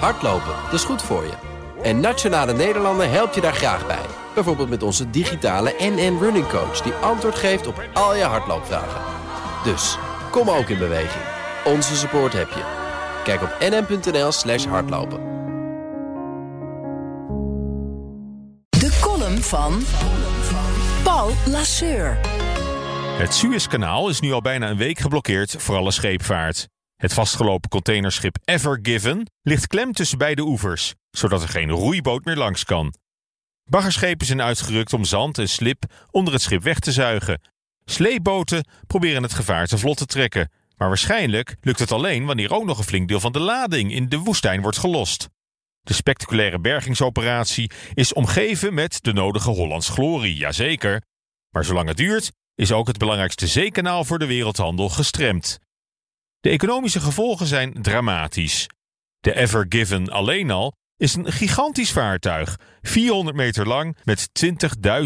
Hardlopen, dat is goed voor je. En Nationale Nederlanden helpt je daar graag bij. Bijvoorbeeld met onze digitale NN Running Coach... die antwoord geeft op al je hardloopvragen. Dus, kom ook in beweging. Onze support heb je. Kijk op nn.nl slash hardlopen. De column van Paul Lasseur. Het Suezkanaal is nu al bijna een week geblokkeerd voor alle scheepvaart. Het vastgelopen containerschip Ever Given ligt klem tussen beide oevers, zodat er geen roeiboot meer langs kan. Baggerschepen zijn uitgerukt om zand en slip onder het schip weg te zuigen. Sleepboten proberen het gevaar te vlot te trekken, maar waarschijnlijk lukt het alleen wanneer ook nog een flink deel van de lading in de woestijn wordt gelost. De spectaculaire bergingsoperatie is omgeven met de nodige Hollands glorie, jazeker. Maar zolang het duurt, is ook het belangrijkste zeekanaal voor de wereldhandel gestremd. De economische gevolgen zijn dramatisch. De Ever Given alleen al is een gigantisch vaartuig, 400 meter lang met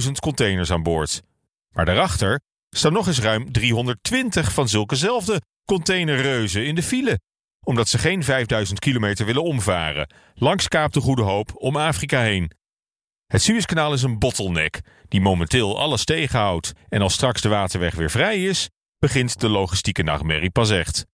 20.000 containers aan boord. Maar daarachter staan nog eens ruim 320 van zulkezelfde containerreuzen in de file, omdat ze geen 5000 kilometer willen omvaren, langs Kaap de Goede Hoop om Afrika heen. Het Suezkanaal is een bottleneck die momenteel alles tegenhoudt en als straks de waterweg weer vrij is, begint de logistieke nachtmerrie pas echt.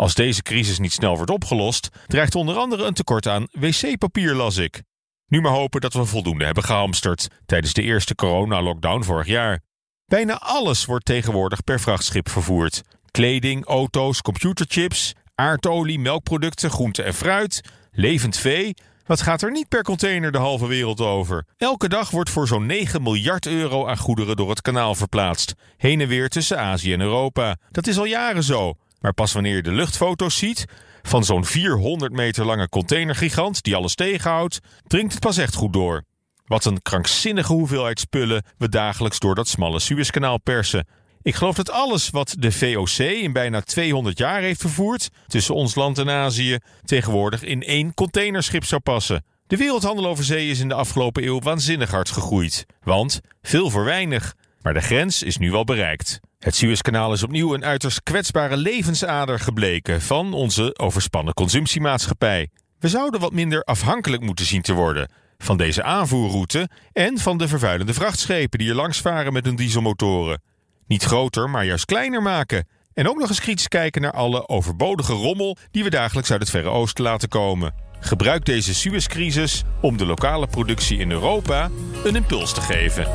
Als deze crisis niet snel wordt opgelost, dreigt onder andere een tekort aan wc-papier, las ik. Nu maar hopen dat we voldoende hebben gehamsterd tijdens de eerste corona-lockdown vorig jaar. Bijna alles wordt tegenwoordig per vrachtschip vervoerd. Kleding, auto's, computerchips, aardolie, melkproducten, groente en fruit, levend vee. Wat gaat er niet per container de halve wereld over? Elke dag wordt voor zo'n 9 miljard euro aan goederen door het kanaal verplaatst. Heen en weer tussen Azië en Europa. Dat is al jaren zo. Maar pas wanneer je de luchtfoto's ziet van zo'n 400 meter lange containergigant die alles tegenhoudt, dringt het pas echt goed door. Wat een krankzinnige hoeveelheid spullen we dagelijks door dat smalle Suezkanaal persen. Ik geloof dat alles wat de VOC in bijna 200 jaar heeft vervoerd tussen ons land en Azië tegenwoordig in één containerschip zou passen. De wereldhandel over zee is in de afgelopen eeuw waanzinnig hard gegroeid. Want veel voor weinig. Maar de grens is nu wel bereikt. Het Suezkanaal is opnieuw een uiterst kwetsbare levensader gebleken van onze overspannen consumptiemaatschappij. We zouden wat minder afhankelijk moeten zien te worden van deze aanvoerroute en van de vervuilende vrachtschepen die er langs varen met hun dieselmotoren. Niet groter, maar juist kleiner maken. En ook nog eens kritisch kijken naar alle overbodige rommel die we dagelijks uit het Verre Oosten laten komen. Gebruik deze Suezcrisis om de lokale productie in Europa een impuls te geven.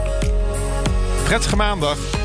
Prettige maandag!